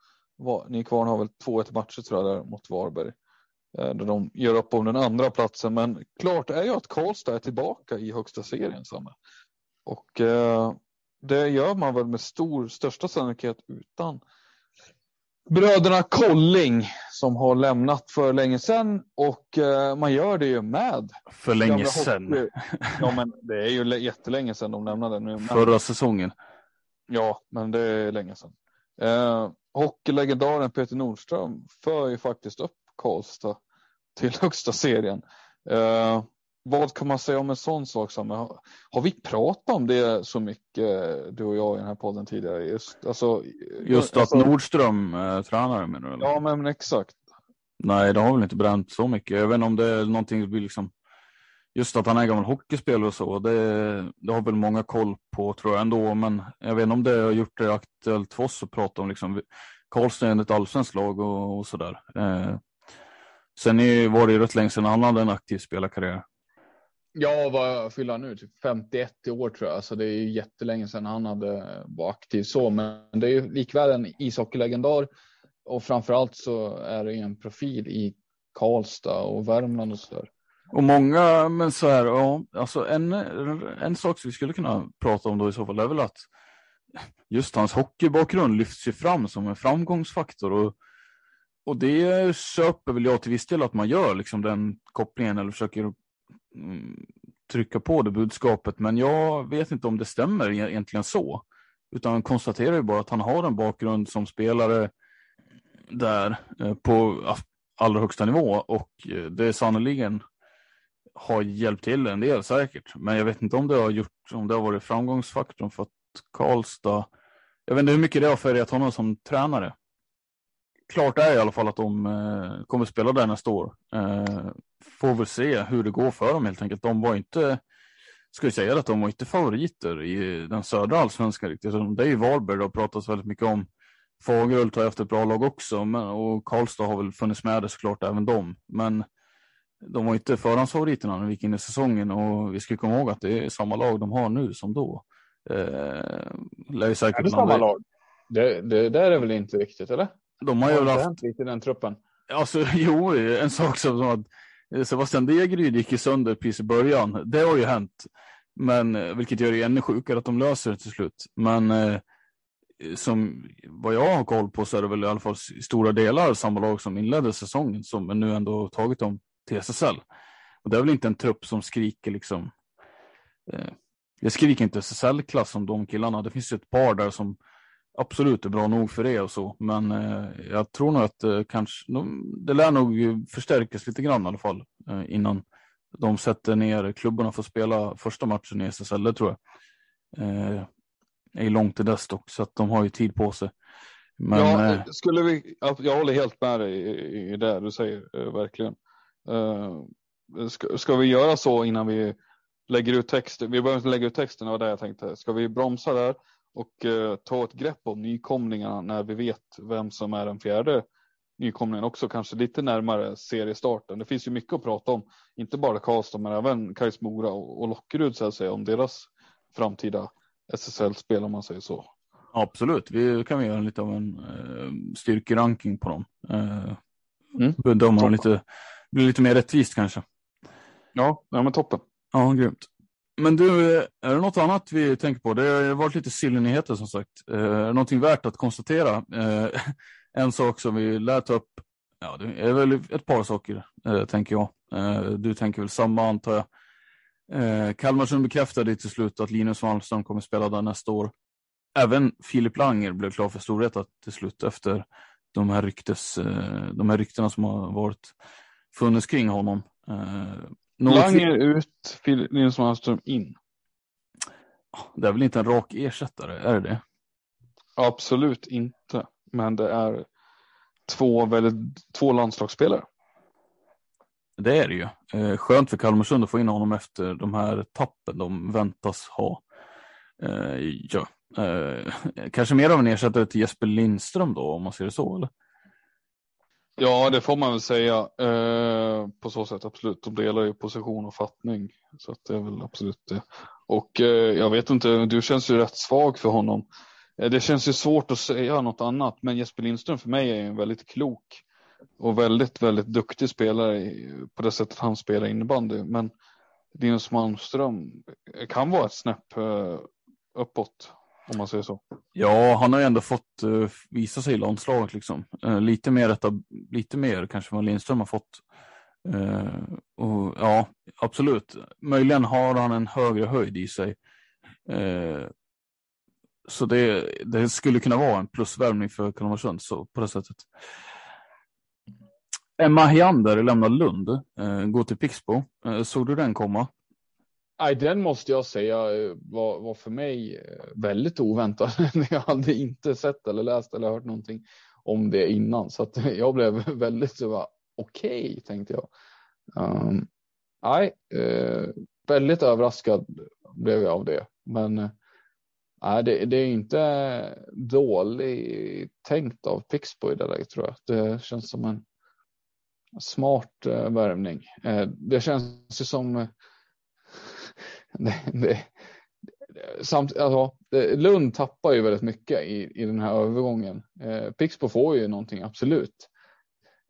Nykvarn har väl 2-1 matcher tror jag där mot Varberg. Eh, där de gör upp om den andra platsen. Men klart är ju att Karlstad är tillbaka i högsta serien. Samma. Och eh, det gör man väl med stor, största sannolikhet utan bröderna Kolling som har lämnat för länge sedan och eh, man gör det ju med. För länge sedan. Ja, men det är ju jättelänge sedan de lämnade nu. Förra säsongen. Ja, men det är länge sedan. Eh, hockeylegendaren Peter Nordström för ju faktiskt upp Karlstad till högsta serien. Eh, vad kan man säga om en sån sak? Som, har, har vi pratat om det så mycket, du och jag, i den här podden tidigare? Just, alltså, Just att alltså, Nordström är tränare menar du? Eller? Ja, men exakt. Nej, det har väl inte bränt så mycket. Jag vet inte om det är någonting liksom Just att han är gammal hockeyspelare och så, det, det, har väl många koll på tror jag ändå, men jag vet inte om det har gjort det aktuellt för oss att prata om liksom Karlstad är ett allsvenskt lag och, och sådär. Eh, Sen är, var det ju rätt länge sedan han hade en aktiv spelarkarriär. Ja, vad fyller han nu? Typ 51 år tror jag. Så det är ju jättelänge sedan han hade var aktiv så. Men det är ju likväl en ishockeylegendar. Och framförallt så är det en profil i Karlstad och Värmland och så där. Och många, men så här, ja, alltså en, en sak som vi skulle kunna prata om då i så fall är väl att just hans hockeybakgrund lyfts ju fram som en framgångsfaktor. Och och det köper väl jag till viss del att man gör liksom den kopplingen eller försöker mm, trycka på det budskapet. Men jag vet inte om det stämmer e-, egentligen så. Utan konstaterar ju bara att han har en bakgrund som spelare där eh, på allra högsta nivå och eh, det det sannoliken har hjälpt till en del säkert. Men jag vet inte om det har gjort, om det har varit framgångsfaktorn för att Karlstad, jag vet inte hur mycket det har färgat honom som tränare klart är i alla fall att de eh, kommer spela där nästa år. Eh, får väl se hur det går för dem helt enkelt. De var inte, ska jag säga att de var inte favoriter i den södra allsvenskan riktigt. Det är ju Varberg det har pratats väldigt mycket om. Fagerhult har haft ett bra lag också men, och Karlstad har väl funnits med det såklart även de. Men de var inte förhandsfavoriterna när vi gick in i säsongen och vi ska komma ihåg att det är samma lag de har nu som då. Eh, lär säkert är det samma lag? Det, det där är väl inte riktigt eller? De har ju haft... hänt lite i den truppen? Alltså, jo, en sak som att Sebastian Degeryd gick ju sönder precis i början. Det har ju hänt. Men, vilket gör det ännu sjukare att de löser det till slut. Men eh, som vad jag har koll på så är det väl i alla fall i stora delar samma lag som inledde säsongen som nu ändå tagit dem till SSL. Och det är väl inte en trupp som skriker liksom. Eh, jag skriker inte SSL-klass som de killarna. Det finns ju ett par där som absolut är bra nog för det och så, men eh, jag tror nog att eh, kanske, de, det lär nog förstärkas lite grann i alla fall eh, innan de sätter ner klubbarna för att spela första matchen i SSL, det tror jag. Eh, är långt till dess dock, så att de har ju tid på sig. Men, ja, eh, skulle vi, jag håller helt med dig i, i det du säger, eh, verkligen. Uh, ska, ska, vi göra så innan vi lägger ut texten? Vi behöver inte lägga ut texten, det var det jag tänkte. Ska vi bromsa där och uh, ta ett grepp om nykomlingarna när vi vet vem som är den fjärde nykomlingen också, kanske lite närmare seriestarten. Det finns ju mycket att prata om, inte bara Karlstad men även Kais Mora och, och Lockerud så att säga, om deras framtida SSL-spel om man säger så. Absolut, vi kan vi göra lite av en uh, styrkeranking på dem. Uh, mm. Bedöma dem lite, blir lite mer rättvist kanske. Ja, ja men toppen. Ja, grymt. Men du, är det något annat vi tänker på? Det har varit lite sillnyheter som sagt. Eh, någonting värt att konstatera? Eh, en sak som vi lär ta upp, ja det är väl ett par saker eh, tänker jag. Eh, du tänker väl samma antar jag. Eh, Kalmarsund bekräftade till slut att Linus Malmström kommer spela där nästa år även Filip Langer blev klar för Storvreta till slut efter de här, ryktes, eh, de här ryktena som har varit funnits kring honom. Eh, Eh, Langer ut, Linus Malmström in. Det är väl inte en rak ersättare, är det det? Absolut inte, men det är två, väldigt, två landslagsspelare. Det är det ju. Eh, skönt för Kalmarsund att få in honom efter de här tappen de väntas ha. Ja, Eh, kanske mer av en ersättare till Jesper Lindström då, om man ser det så? Eller? Ja, det får man väl säga. Eh, på så sätt absolut. De delar ju position och fattning. Så att det är väl absolut det. Och eh, jag vet inte, du känns ju rätt svag för honom. Eh, det känns ju svårt att säga något annat, men Jesper Lindström för mig är en väldigt klok och väldigt, väldigt duktig spelare på det sättet han spelar innebandy. Men Linus Malmström kan vara ett snäpp eh, uppåt om man säger så. Ja, han har ju ändå fått uh, visa sig i landslaget liksom. Uh, lite mer detta, lite mer kanske vad Lindström har fått. Uh, och ja, absolut. Möjligen har han en högre höjd i sig. så det, det skulle kunna vara en plusvärvning för Kalmarsund så på det sättet. Emma Heander lämnar Lund, går till Pixbo. såg du den komma? Nej, den måste jag säga eh, var, var för mig eh, väldigt oväntad. jag hade inte sett eller läst eller hört någonting om det innan, så att jag blev väldigt så. okej okay, tänkte jag. Ehm, um, nej, eh, väldigt överraskad blev jag av det, men eh, nej, det, det, är inte dåligt tänkt av Pixbo i det läget tror jag. Det känns som en smart eh, värvning. Eh, det känns ju som det, det, samt, alltså, eh, Lund tappar ju väldigt mycket i, i den här övergången. Eh, Pixbo får ju någonting, absolut.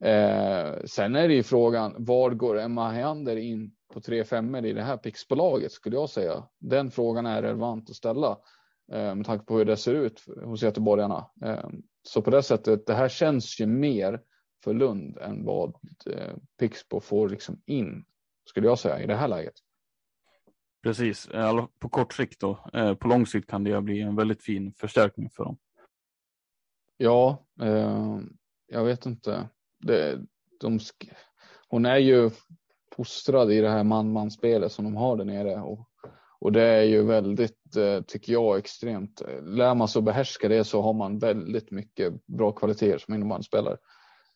Eh, sen är det ju frågan, var går Emma Heander in på 3-5 i det här Pixbolaget skulle jag säga. Den frågan är relevant att ställa eh, med tanke på hur det ser ut hos göteborgarna. Eh, så på det sättet, det här känns ju mer för Lund än vad eh, Pixbo får liksom in, skulle jag säga, i det här läget. Precis, eh, på kort sikt då. Eh, på lång sikt kan det bli en väldigt fin förstärkning för dem. Ja, eh, jag vet inte. Det, de, hon är ju fostrad i det här man-man-spelet som de har där nere och, och det är ju väldigt, eh, tycker jag, extremt. Lär man sig att behärska det så har man väldigt mycket bra kvaliteter som innebandyspelare.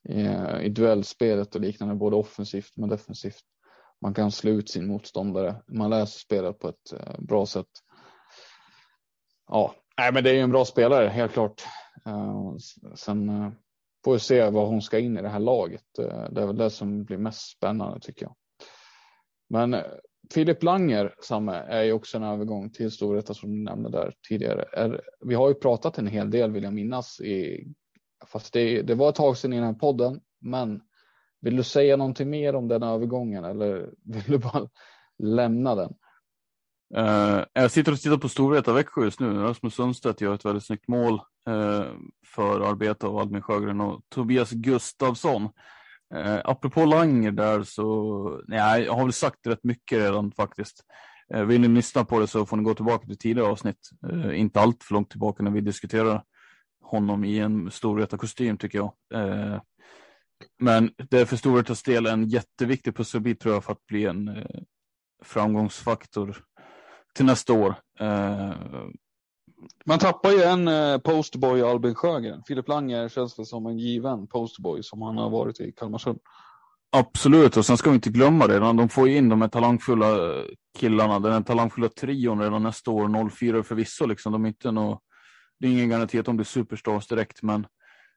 I, I duellspelet och liknande, både offensivt men defensivt man kan slå ut sin motståndare. Man läser spelet på ett eh, bra sätt. Ja, nej, men det är ju en bra spelare helt klart. Eh, sen eh, får vi se vad hon ska in i det här laget. Det är väl det som blir mest spännande tycker jag. Men Filip Langer, Samme, är ju också en övergång till Storvreta som du nämnde där tidigare. Är, vi har ju pratat en hel del vill jag minnas i, fast det, det var ett tag sedan i den här podden, men vill du säga någonting mer om den övergången eller vill du bara lämna den? Uh, jag sitter och tittar på Storvreta Växjö just nu. Rasmus Sundstedt gör ett väldigt snyggt mål uh, för arbete av Albin Sjögren och Tobias Gustafsson. Uh, apropå Langer där så, nej, jag har väl sagt rätt mycket redan faktiskt. Uh, vill ni lyssna på det så får ni gå tillbaka till tidigare avsnitt, uh, inte allt för långt tillbaka när vi diskuterar honom i en Storvreta-kostym tycker jag. Men det är för Storvretas del en jätteviktig pusselbit tror jag för att bli en eh, framgångsfaktor till nästa år. Eh, Man tappar ju en eh, posterboy Albin Sjögren. Filip Langer känns väl som en given posterboy som han har varit i Kalmarsund. Absolut, och sen ska vi inte glömma det. De får ju in de här talangfulla killarna, den här talangfulla trion redan nästa år, 04 förvisso. Liksom. De är inte nå, det är ingen garanti att de blir superstars direkt, men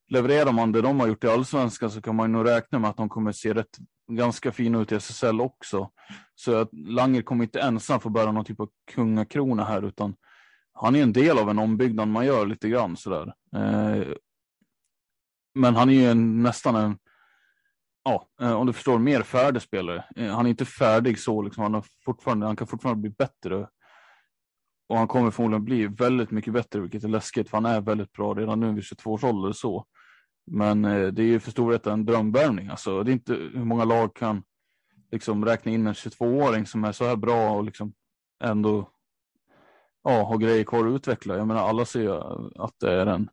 levererar man det de har gjort i allsvenskan så kan man nog räkna med att de kommer se rätt, ganska fina ut i SSL också. Så att Langer kommer inte ensam få bära någon typ av kungakrona här, utan han är en del av en ombyggnad man gör lite grann sådär. Eh, men han är ju en, nästan en ja, eh, om du förstår, mer färdig spelare. Eh, han är inte färdig så, liksom. han, har fortfarande, han kan fortfarande bli bättre. Och han kommer förmodligen bli väldigt mycket bättre, vilket är läskigt, för han är väldigt bra redan nu vid 22 års ålder. Så. Men eh, det är ju för Storvreta en drömvärvning. Alltså, det är inte hur många lag kan liksom, räkna in en 22-åring som är så här bra och liksom ändå ja, har grejer kvar att utveckla. Jag menar, alla ser ju att det är en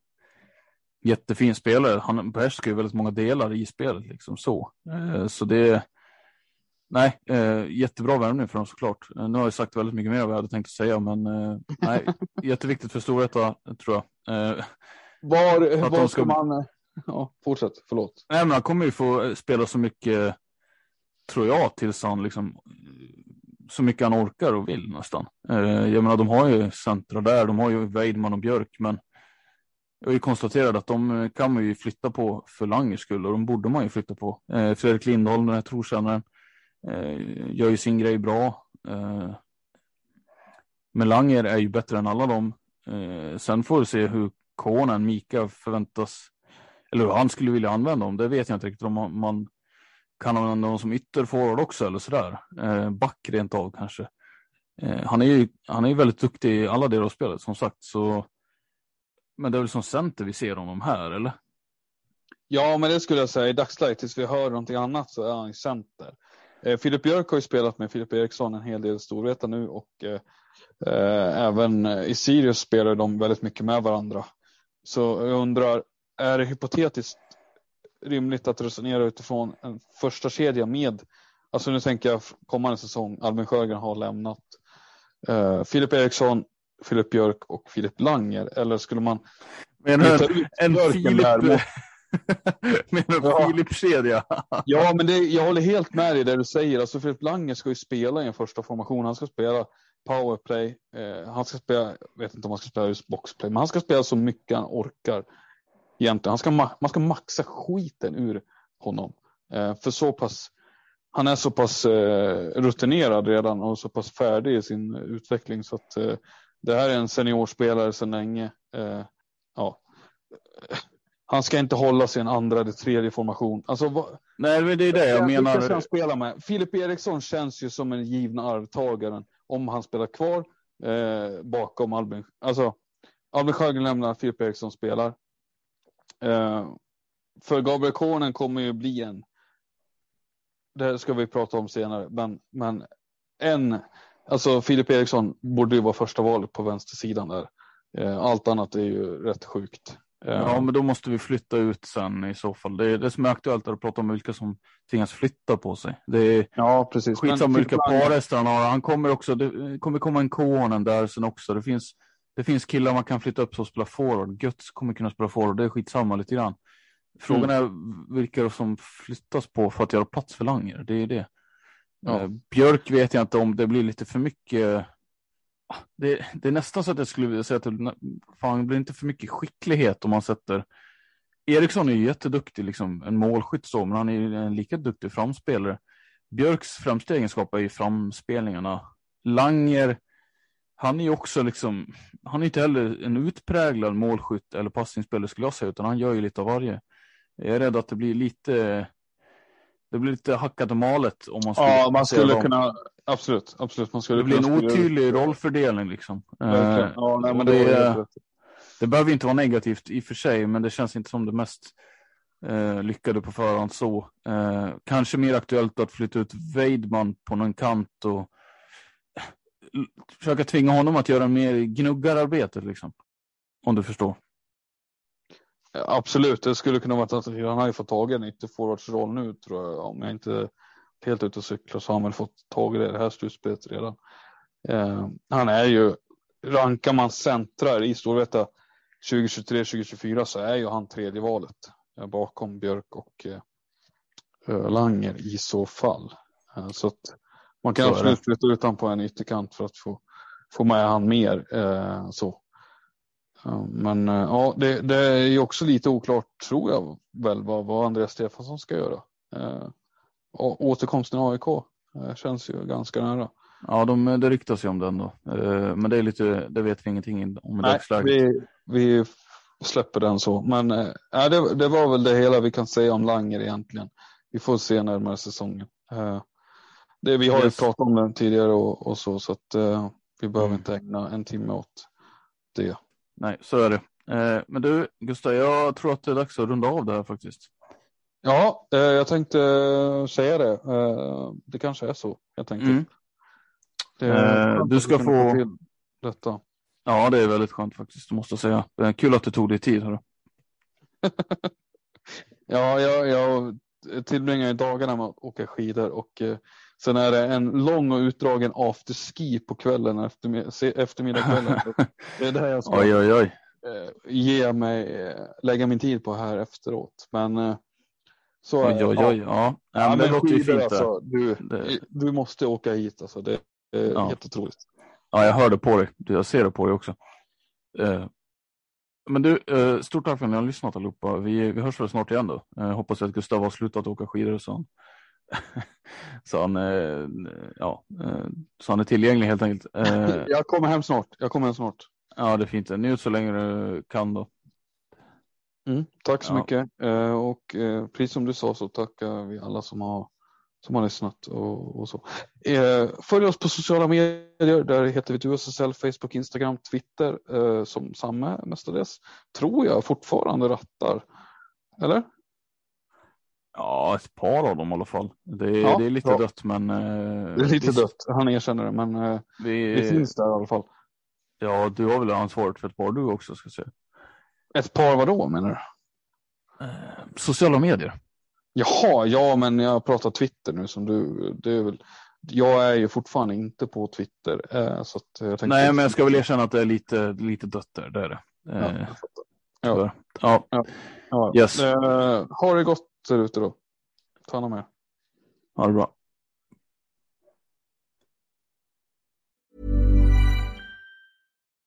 jättefin spelare. Han behärskar ju väldigt många delar i spelet liksom så. Eh, så det är nej, eh, jättebra värvning för dem såklart. Eh, nu har jag sagt väldigt mycket mer än vad jag hade tänkt säga, men nej, jätteviktigt för Storvreta tror jag. Var, var ska man? Ja, fortsätt, förlåt. Nej, men han kommer ju få spela så mycket, tror jag, tills han liksom så mycket han orkar och vill nästan. Jag menar, de har ju centra där, de har ju Weidman och Björk, men jag har ju konstaterat att de kan man ju flytta på för Langers skull och de borde man ju flytta på. Eh, Fredrik Lindholm, den här trotjänaren, eh, gör ju sin grej bra. Eh, men Langer är ju bättre än alla dem. Eh, sen får vi se hur Konen, Mika förväntas, eller hur han skulle vilja använda dem. Det vet jag inte riktigt om man, man kan använda dem som ytterforward också eller sådär. Eh, back rent av kanske. Eh, han är ju han är väldigt duktig i alla delar av spelet som sagt. Så men det är väl som center vi ser honom här, eller? Ja, men det skulle jag säga. I dagsläget, tills vi hör någonting annat, så är han i center. Eh, Filip Björk har ju spelat med Filip Eriksson en hel del Storvreta nu och eh, eh även eh, i Sirius spelar de väldigt mycket med varandra. Så jag undrar, är det hypotetiskt rimligt att resonera utifrån en första kedja med, alltså nu tänker jag kommande säsong, Albin Sjögren har lämnat. Eh, Filip Eriksson, Filip Björk och Filip Langer? Eller skulle man Menar du en, en Filip... Menar du ja. Filip-kedja? ja, men det, jag håller helt med dig det du säger. Alltså Filip Langer ska ju spela i en första formation. Han ska spela powerplay. Eh, han ska spela, jag vet inte om han ska spela just boxplay, men han ska spela så mycket han orkar. Egentligen. Han ska, man ska maxa skiten ur honom. Eh, för så pass, han är så pass eh, rutinerad redan och så pass färdig i sin utveckling så att eh, det här är en seniorspelare sedan länge. Eh, ja. Han ska inte hålla sig en andra eller tredje formation. Alltså, vad... Nej, men det är det jag, menar. Ska han spela med? Filip Eriksson känns ju som en givna arvtagaren om han spelar kvar eh, bakom Albin. Alltså, Albin Sjögren lämnar, Filip Eriksson spelar. Eh, för Gabriel Konen kommer ju bli en. Det ska vi prata om senare, men, men en Alltså Filip Eriksson borde ju vara första valet på vänstersidan där. Eh, allt annat är ju rätt sjukt. Eh, ja, men då måste vi flytta ut sen i så fall. Det, är, det som är aktuellt är att prata om vilka som tvingas flytta på sig. Det är ja, precis. skitsamma vilka parhästar han har. Han kommer också, det kommer komma en Konen där sen också. Det finns, det finns killar man kan flytta upp som spelar forward. Götz kommer kunna spela forward. Det är skitsamma lite grann. Frågan mm. är vilka som flyttas på för att göra plats för Langer. Det är det. Ja. Eh, Björk vet jag inte om det blir lite för mycket. Det, det är nästan så att jag skulle vilja säga att det, fan, det blir inte för mycket skicklighet om man sätter. Eriksson är ju jätteduktig, liksom, en målskytt så, men han är en lika duktig framspelare. Björks främsta egenskap är ju framspelningarna. Langer, han är ju också liksom, han är inte heller en utpräglad målskytt eller passningsspelare skulle jag säga, utan han gör ju lite av varje. Jag är rädd att det blir lite det blir lite hackat och malet om man skulle. Ja, man skulle kunna. Absolut, absolut. Man skulle det blir en otydlig rollfördelning liksom. Eh, ja, nej, men det, det, det behöver inte vara negativt i och för sig, men det känns inte som det mest eh, lyckade på förhand så. Eh, kanske mer aktuellt att flytta ut Weidman på någon kant och försöka tvinga honom att göra mer gnuggararbete liksom. Om du förstår. Absolut, det skulle kunna vara att han har ju fått tag i en ytterforwardsroll nu tror jag. Om jag inte helt ute och cyklar så har han väl fått tag i det, det här slutspelet redan. Eh, han är ju, rankar man centrar i Storvreta 2023-2024 så är ju han tredje valet eh, bakom Björk och eh, Langer i så fall. Eh, så att man kan så absolut flytta ut honom på en ytterkant för att få, få med han mer. Eh, så. Men eh, ja, det, det, är ju också lite oklart tror jag väl vad, vad Andreas Stefansson ska göra. Eh, återkomsten i AIK eh, känns ju ganska nära. Ja, de, det ryktas ju om den då. Eh, men det är lite, det vet vi ingenting om i dagsläget. Vi, vi släpper den så. Men äh, det, det, var väl det hela vi kan säga om Langer egentligen. Vi får se närmare säsongen. Äh, det, vi har yes. ju pratat om den tidigare och, och så, så att äh, vi behöver mm. inte ägna en timme åt det. Nej, så är det. men du, Gustav, jag tror att det är dags att runda av det här faktiskt. Ja, jag tänkte säga det. det kanske är så, jag tänkte. Mm. Det, du ska få... Detta. Ja, det är väldigt skönt faktiskt, måste jag säga. Det är kul att du tog dig tid. Hörru. ja, jag, jag tillbringar dagarna med att åka skidor och eh, sen är det en lång och utdragen afterski på kvällen, eftermiddagskvällen. det är det jag ska oj, oj, oj. Eh, ge mig, eh, lägga min tid på här efteråt. Men eh, så oj, oj, oj, ja. ja, ja men det låter ju fint. Alltså, du, det... du måste åka hit alltså. Det är ja. jätteotroligt. Ja, jag hörde på dig. Jag ser det på dig också. Men du, stort tack för att ni har lyssnat allihopa. Vi, vi hörs väl snart igen då. Hoppas att Gustav har slutat åka skidor så han, så han, ja, så han är tillgänglig helt enkelt. jag kommer hem snart. Jag kommer hem snart. Ja, det är fint. Njut så länge du kan då. Mm, tack så ja. mycket. och precis som du sa så tackar vi alla som har som har lyssnat och, och så. Eh, följ oss på sociala medier. Där heter vi DuoSSL, Facebook, Instagram, Twitter eh, som samma mestadels. Tror jag fortfarande rattar. Eller? Ja, ett par av dem i alla fall. Det är, ja, det är lite bra. dött, men. Eh, det är lite vi... dött. Han erkänner det, men eh, vi... det finns där i alla fall. Ja, du har väl ansvaret för ett par du också ska säga. Ett par vadå menar du? Eh, sociala medier. Jaha, ja men jag pratar Twitter nu som du, det är väl, jag är ju fortfarande inte på Twitter. Eh, så jag Nej, men jag ska väl erkänna att det är lite, lite dött där, det är det. Eh, ja, ja. ja. ja. Yes. Ha det gott där ute då. Ta hand om er. Ha det bra.